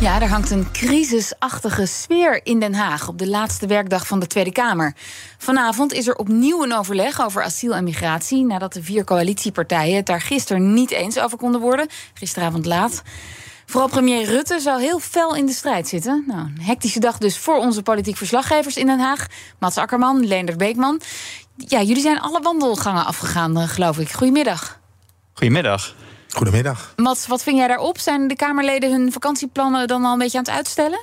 Ja, er hangt een crisisachtige sfeer in Den Haag op de laatste werkdag van de Tweede Kamer. Vanavond is er opnieuw een overleg over asiel en migratie nadat de vier coalitiepartijen het daar gisteren niet eens over konden worden. Gisteravond laat. Vooral premier Rutte zou heel fel in de strijd zitten. Nou, een hectische dag dus voor onze politiek verslaggevers in Den Haag. Mats Akkerman, Leendert Beekman. Ja, jullie zijn alle wandelgangen afgegaan, eh, geloof ik. Goedemiddag. Goedemiddag. Goedemiddag. Mats, wat ving jij daarop? Zijn de Kamerleden hun vakantieplannen dan al een beetje aan het uitstellen?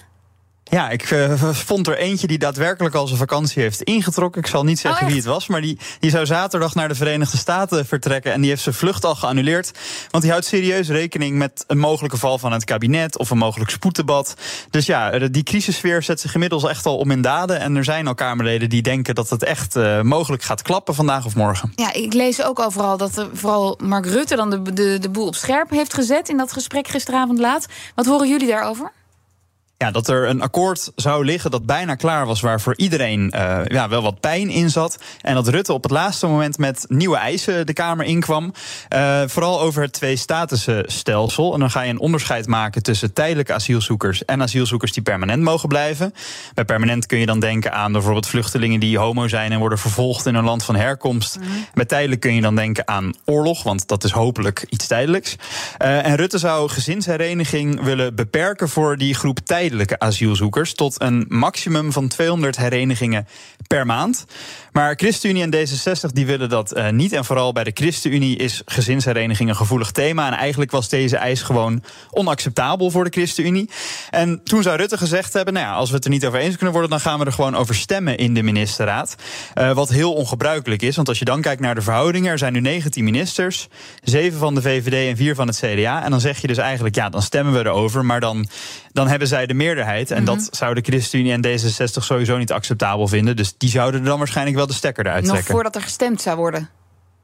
Ja, ik uh, vond er eentje die daadwerkelijk al zijn vakantie heeft ingetrokken. Ik zal niet zeggen oh, wie het was, maar die, die zou zaterdag naar de Verenigde Staten vertrekken. En die heeft zijn vlucht al geannuleerd. Want die houdt serieus rekening met een mogelijke val van het kabinet of een mogelijk spoeddebat. Dus ja, die crisissfeer zet zich inmiddels echt al om in daden. En er zijn al Kamerleden die denken dat het echt uh, mogelijk gaat klappen vandaag of morgen. Ja, ik lees ook overal dat er vooral Mark Rutte dan de, de, de boel op scherp heeft gezet in dat gesprek gisteravond laat. Wat horen jullie daarover? Ja, dat er een akkoord zou liggen dat bijna klaar was, waar voor iedereen uh, ja, wel wat pijn in zat. En dat Rutte op het laatste moment met nieuwe eisen de Kamer inkwam. Uh, vooral over het twee-statussen-stelsel. En dan ga je een onderscheid maken tussen tijdelijke asielzoekers en asielzoekers die permanent mogen blijven. Bij permanent kun je dan denken aan bijvoorbeeld vluchtelingen die homo zijn en worden vervolgd in hun land van herkomst. Mm. Bij tijdelijk kun je dan denken aan oorlog, want dat is hopelijk iets tijdelijks. Uh, en Rutte zou gezinshereniging willen beperken voor die groep tijdelijk tijdelijke asielzoekers tot een maximum van 200 herenigingen per maand. Maar ChristenUnie en D66 die willen dat uh, niet. En vooral bij de ChristenUnie is gezinshereniging een gevoelig thema. En eigenlijk was deze eis gewoon onacceptabel voor de ChristenUnie. En toen zou Rutte gezegd hebben: nou ja, als we het er niet over eens kunnen worden, dan gaan we er gewoon over stemmen in de ministerraad. Uh, wat heel ongebruikelijk is. Want als je dan kijkt naar de verhoudingen, er zijn nu 19 ministers, 7 van de VVD en 4 van het CDA. En dan zeg je dus eigenlijk, ja, dan stemmen we erover. Maar dan, dan hebben zij de meerderheid. En mm -hmm. dat zou de ChristenUnie en D66 sowieso niet acceptabel vinden. Dus die zouden er dan waarschijnlijk wel de stekker eruit trekken. Nog voordat er gestemd zou worden.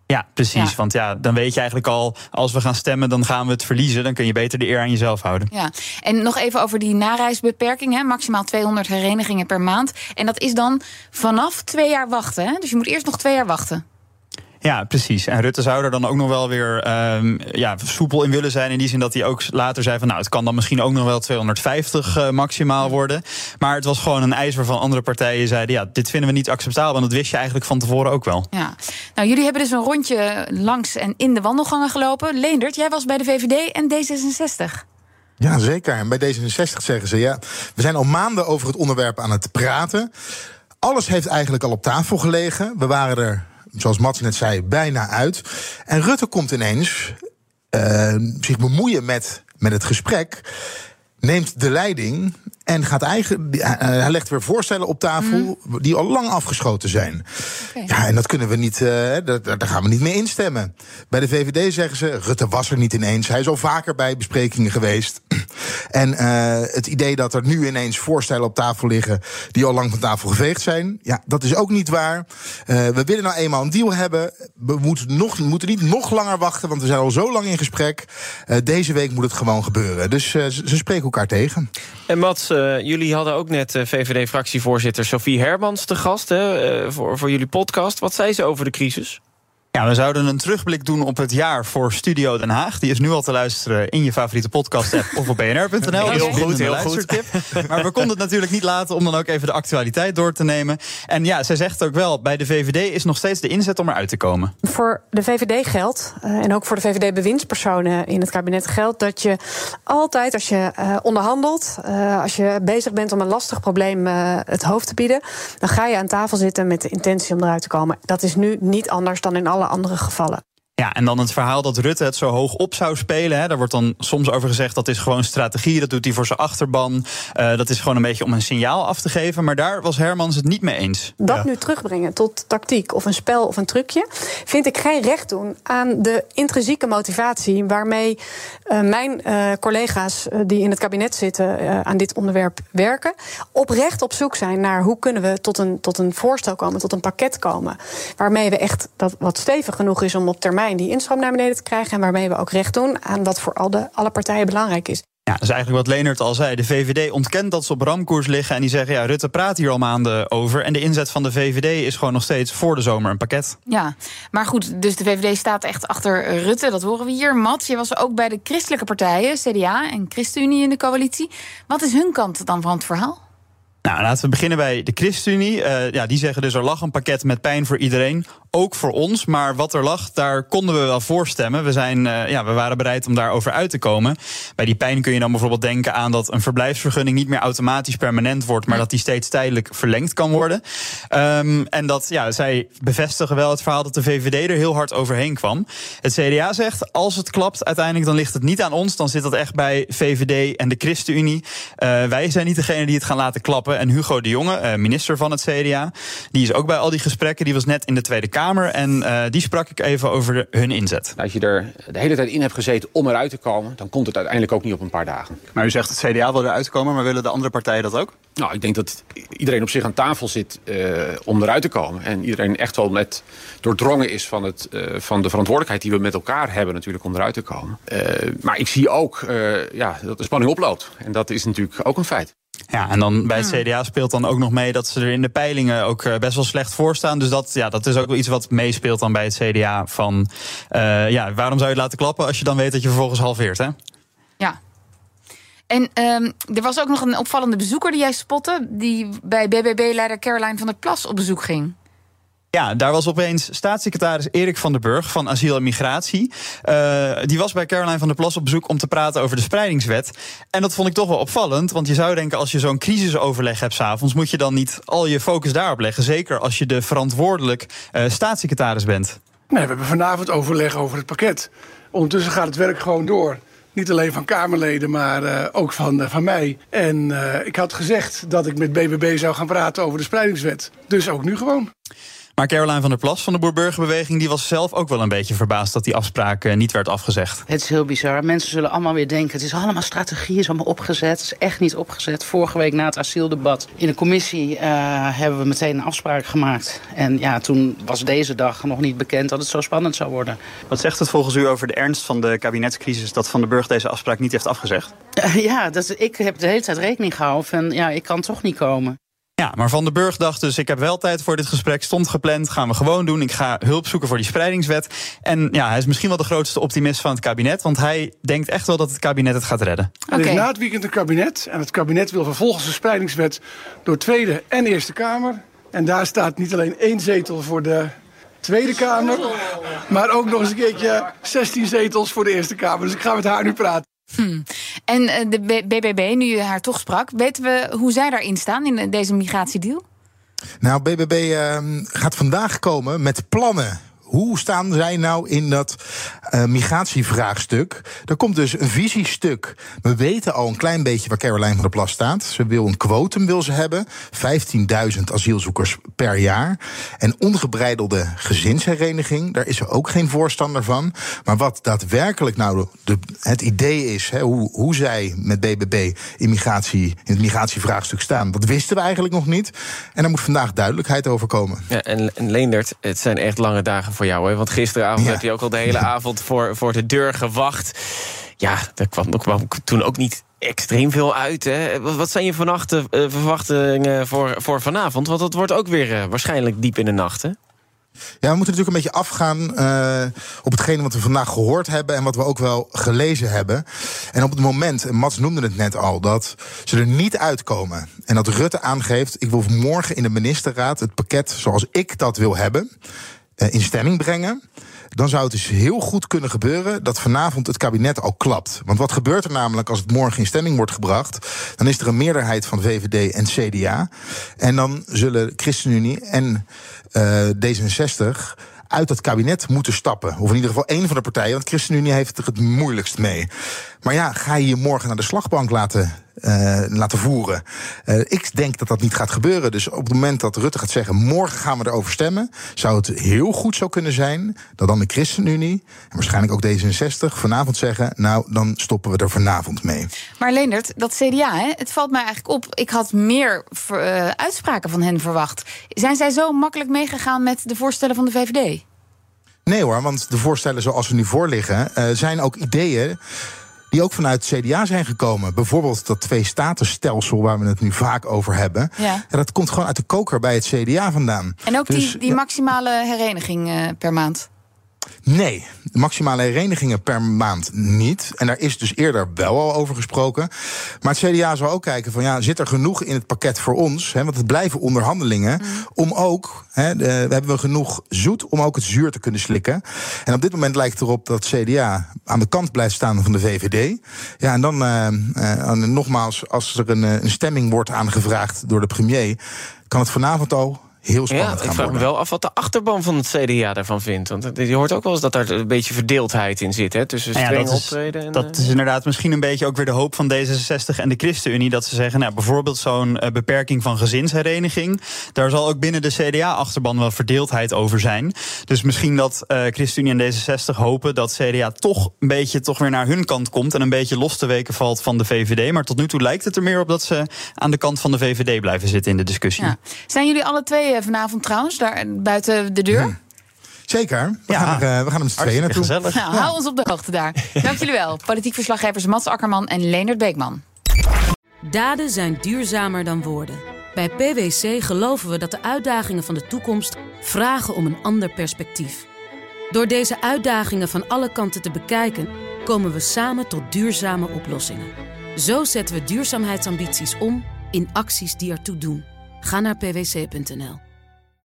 Ja, precies. Ja. Want ja, dan weet je eigenlijk al, als we gaan stemmen, dan gaan we het verliezen. Dan kun je beter de eer aan jezelf houden. Ja, en nog even over die nareisbeperking. Hè? Maximaal 200 herenigingen per maand. En dat is dan vanaf twee jaar wachten. Hè? Dus je moet eerst nog twee jaar wachten. Ja, precies. En Rutte zou er dan ook nog wel weer um, ja, soepel in willen zijn. In die zin dat hij ook later zei van nou, het kan dan misschien ook nog wel 250 uh, maximaal worden. Maar het was gewoon een eis waarvan andere partijen zeiden: ja, dit vinden we niet acceptabel. En dat wist je eigenlijk van tevoren ook wel. Ja. Nou, jullie hebben dus een rondje langs en in de wandelgangen gelopen. Leendert, jij was bij de VVD en D66. Ja, zeker. En bij D66 zeggen ze: ja, we zijn al maanden over het onderwerp aan het praten. Alles heeft eigenlijk al op tafel gelegen. We waren er zoals Mats net zei, bijna uit. En Rutte komt ineens uh, zich bemoeien met, met het gesprek. Neemt de leiding en gaat eigen, hij legt weer voorstellen op tafel mm. die al lang afgeschoten zijn. Okay. Ja, en dat kunnen we niet, uh, daar, daar, gaan we niet mee instemmen. Bij de VVD zeggen ze, Rutte was er niet ineens. Hij is al vaker bij besprekingen geweest. En uh, het idee dat er nu ineens voorstellen op tafel liggen die al lang van tafel geveegd zijn, ja, dat is ook niet waar. Uh, we willen nou eenmaal een deal hebben. We moeten, nog, we moeten niet nog langer wachten, want we zijn al zo lang in gesprek. deze week moet het gewoon gebeuren. Dus ze spreken elkaar tegen. En Mats, uh, jullie hadden ook net uh, VVD-fractievoorzitter Sophie Hermans te gast hè, uh, voor, voor jullie podcast. Wat zei ze over de crisis? Ja, we zouden een terugblik doen op het jaar voor Studio Den Haag. Die is nu al te luisteren in je favoriete podcast-app of op bnr.nl. Heel goed, heel goed. Maar we konden het natuurlijk niet laten om dan ook even de actualiteit door te nemen. En ja, zij zegt ook wel, bij de VVD is nog steeds de inzet om eruit te komen. Voor de VVD geldt, uh, en ook voor de VVD-bewindspersonen in het kabinet geldt... dat je altijd, als je uh, onderhandelt, uh, als je bezig bent om een lastig probleem het hoofd te bieden... dan ga je aan tafel zitten met de intentie om eruit te komen. Dat is nu niet anders dan in alle andere gevallen. Ja, en dan het verhaal dat Rutte het zo hoog op zou spelen. Hè, daar wordt dan soms over gezegd dat is gewoon strategie. Dat doet hij voor zijn achterban. Uh, dat is gewoon een beetje om een signaal af te geven. Maar daar was Hermans het niet mee eens. Dat ja. nu terugbrengen tot tactiek of een spel of een trucje. vind ik geen recht doen aan de intrinsieke motivatie. waarmee uh, mijn uh, collega's die in het kabinet zitten. aan dit onderwerp werken. oprecht op zoek zijn naar hoe kunnen we tot een, tot een voorstel komen. tot een pakket komen. Waarmee we echt dat wat stevig genoeg is om op termijn die instroom naar beneden te krijgen. En waarmee we ook recht doen aan wat voor al de, alle partijen belangrijk is. Ja, dat is eigenlijk wat Leonard al zei. De VVD ontkent dat ze op ramkoers liggen. En die zeggen, ja, Rutte praat hier al maanden over. En de inzet van de VVD is gewoon nog steeds voor de zomer een pakket. Ja, maar goed, dus de VVD staat echt achter Rutte. Dat horen we hier. Mats, je was ook bij de christelijke partijen, CDA en ChristenUnie in de coalitie. Wat is hun kant dan van het verhaal? Nou, laten we beginnen bij de ChristenUnie. Uh, ja, die zeggen dus er lag een pakket met pijn voor iedereen, ook voor ons. Maar wat er lag, daar konden we wel voor stemmen. We, zijn, uh, ja, we waren bereid om daarover uit te komen. Bij die pijn kun je dan bijvoorbeeld denken aan dat een verblijfsvergunning niet meer automatisch permanent wordt, maar dat die steeds tijdelijk verlengd kan worden. Um, en dat, ja, zij bevestigen wel het verhaal dat de VVD er heel hard overheen kwam. Het CDA zegt, als het klapt uiteindelijk, dan ligt het niet aan ons. Dan zit dat echt bij VVD en de ChristenUnie. Uh, wij zijn niet degene die het gaan laten klappen. En Hugo de Jonge, eh, minister van het CDA, die is ook bij al die gesprekken. Die was net in de Tweede Kamer en uh, die sprak ik even over hun inzet. Als je er de hele tijd in hebt gezeten om eruit te komen, dan komt het uiteindelijk ook niet op een paar dagen. Maar u zegt het CDA wil eruit komen, maar willen de andere partijen dat ook? Nou, ik denk dat iedereen op zich aan tafel zit uh, om eruit te komen. En iedereen echt wel net doordrongen is van, het, uh, van de verantwoordelijkheid die we met elkaar hebben natuurlijk om eruit te komen. Uh, maar ik zie ook ja, dat de spanning oploopt. En dat is natuurlijk ook een feit. Ja, en dan bij het CDA speelt dan ook nog mee dat ze er in de peilingen ook eh, best wel slecht voor staan. Dus dat, ja, dat is ook wel iets wat meespeelt dan bij het CDA. Van uh, ja, waarom zou je het laten klappen als je dan weet dat je vervolgens halveert, hè? Ja. En um, er was ook nog een opvallende bezoeker die jij spotte, die bij BBB-leider Caroline van der Plas op bezoek ging. Ja, daar was opeens staatssecretaris Erik van den Burg van Asiel en Migratie. Uh, die was bij Caroline van der Plas op bezoek om te praten over de spreidingswet. En dat vond ik toch wel opvallend, want je zou denken als je zo'n crisisoverleg hebt s'avonds, moet je dan niet al je focus daarop leggen. Zeker als je de verantwoordelijk uh, staatssecretaris bent. Nee, we hebben vanavond overleg over het pakket. Ondertussen gaat het werk gewoon door. Niet alleen van Kamerleden, maar uh, ook van, van mij. En ik had gezegd dat ik met BBB zou gaan praten over de spreidingswet. Dus ook nu gewoon. Maar Caroline van der Plas van de Boerburgerbeweging... die was zelf ook wel een beetje verbaasd dat die afspraak uh, niet werd afgezegd. Het is heel bizar. Mensen zullen allemaal weer denken... het is allemaal strategie, het is allemaal opgezet. Het is echt niet opgezet. Vorige week na het asieldebat in de commissie... Uh, hebben we meteen een afspraak gemaakt. En ja, toen was deze dag nog niet bekend dat het zo spannend zou worden. Wat zegt het volgens u over de ernst van de kabinetscrisis... dat Van der Burg deze afspraak niet heeft afgezegd? Uh, ja, dat, ik heb de hele tijd rekening gehouden van... ja, ik kan toch niet komen. Ja, maar Van den Burg dacht dus, ik heb wel tijd voor dit gesprek, stond gepland, gaan we gewoon doen. Ik ga hulp zoeken voor die spreidingswet. En ja, hij is misschien wel de grootste optimist van het kabinet, want hij denkt echt wel dat het kabinet het gaat redden. Er is na het weekend een kabinet en het kabinet wil vervolgens de spreidingswet door Tweede en Eerste Kamer. En daar staat niet alleen één zetel voor de Tweede Kamer, maar ook nog eens een keertje 16 zetels voor de Eerste Kamer. Dus ik ga met haar nu praten. Hmm. En de BBB, nu je haar toch sprak, weten we hoe zij daarin staan in deze migratiedeal? Nou, BBB uh, gaat vandaag komen met plannen hoe staan zij nou in dat uh, migratievraagstuk? Er komt dus een visiestuk. We weten al een klein beetje waar Caroline van der Plas staat. Ze wil een quotum wil ze hebben. 15.000 asielzoekers per jaar. En ongebreidelde gezinshereniging. Daar is ze ook geen voorstander van. Maar wat daadwerkelijk nou de, het idee is... Hoe, hoe zij met BBB in, migratie, in het migratievraagstuk staan... dat wisten we eigenlijk nog niet. En daar moet vandaag duidelijkheid over komen. Ja, en, en Leendert, het zijn echt lange dagen voor jou. Hè? Want gisteravond ja. heb je ook al de hele avond voor, voor de deur gewacht. Ja, daar kwam, kwam toen ook niet extreem veel uit. Hè? Wat zijn je vannacht uh, verwachtingen voor, voor vanavond? Want dat wordt ook weer uh, waarschijnlijk diep in de nacht, hè? Ja, we moeten natuurlijk een beetje afgaan uh, op hetgene wat we vandaag gehoord hebben en wat we ook wel gelezen hebben. En op het moment, en Mats noemde het net al, dat ze er niet uitkomen en dat Rutte aangeeft: ik wil morgen in de ministerraad het pakket zoals ik dat wil hebben in stemming brengen. Dan zou het dus heel goed kunnen gebeuren dat vanavond het kabinet al klapt. Want wat gebeurt er namelijk als het morgen in stemming wordt gebracht? Dan is er een meerderheid van VVD en CDA. En dan zullen ChristenUnie en uh, D66 uit het kabinet moeten stappen. Of in ieder geval één van de partijen, want ChristenUnie heeft er het moeilijkst mee. Maar ja, ga je je morgen naar de slagbank laten uh, laten voeren. Uh, ik denk dat dat niet gaat gebeuren. Dus op het moment dat Rutte gaat zeggen: morgen gaan we erover stemmen, zou het heel goed zo kunnen zijn dat dan de ChristenUnie en waarschijnlijk ook D66 vanavond zeggen: Nou, dan stoppen we er vanavond mee. Maar Leendert, dat CDA, hè, het valt mij eigenlijk op. Ik had meer uh, uitspraken van hen verwacht. Zijn zij zo makkelijk meegegaan met de voorstellen van de VVD? Nee hoor, want de voorstellen zoals ze nu voorliggen zijn ook ideeën die ook vanuit het CDA zijn gekomen. Bijvoorbeeld dat twee-statusstelsel waar we het nu vaak over hebben. Ja. dat komt gewoon uit de koker bij het CDA vandaan. En ook dus, die, die maximale hereniging uh, per maand? Nee, de maximale herenigingen per maand niet. En daar is dus eerder wel al over gesproken. Maar het CDA zou ook kijken van ja, zit er genoeg in het pakket voor ons? Hè, want het blijven onderhandelingen. Mm. Om ook, hè, de, hebben we genoeg zoet om ook het zuur te kunnen slikken. En op dit moment lijkt het erop dat het CDA aan de kant blijft staan van de VVD. Ja, en dan uh, uh, nogmaals, als er een, een stemming wordt aangevraagd door de premier, kan het vanavond al heel spannend ja, ik vraag me wel af wat de achterban van het CDA daarvan vindt. Want je hoort ook wel eens dat daar een beetje verdeeldheid in zit. Hè, tussen streng ja, dat optreden is, en... Dat is inderdaad misschien een beetje ook weer de hoop van D66 en de ChristenUnie. Dat ze zeggen, nou, bijvoorbeeld zo'n uh, beperking van gezinshereniging. Daar zal ook binnen de CDA-achterban wel verdeeldheid over zijn. Dus misschien dat uh, ChristenUnie en D66 hopen dat CDA toch een beetje toch weer naar hun kant komt. En een beetje los te weken valt van de VVD. Maar tot nu toe lijkt het er meer op dat ze aan de kant van de VVD blijven zitten in de discussie. Ja. Zijn jullie alle twee eh, vanavond trouwens, daar buiten de deur? Zeker. We, ja. gaan er, uh, we gaan z'n tweeën naartoe. Nou, ja. Hou ons op de hoogte daar. Dank jullie wel. Politiek verslaggevers Mats Akkerman en Leonard Beekman. Daden zijn duurzamer dan woorden. Bij PwC geloven we dat de uitdagingen van de toekomst vragen om een ander perspectief. Door deze uitdagingen van alle kanten te bekijken, komen we samen tot duurzame oplossingen. Zo zetten we duurzaamheidsambities om in acties die ertoe doen. Ga naar pwc.nl.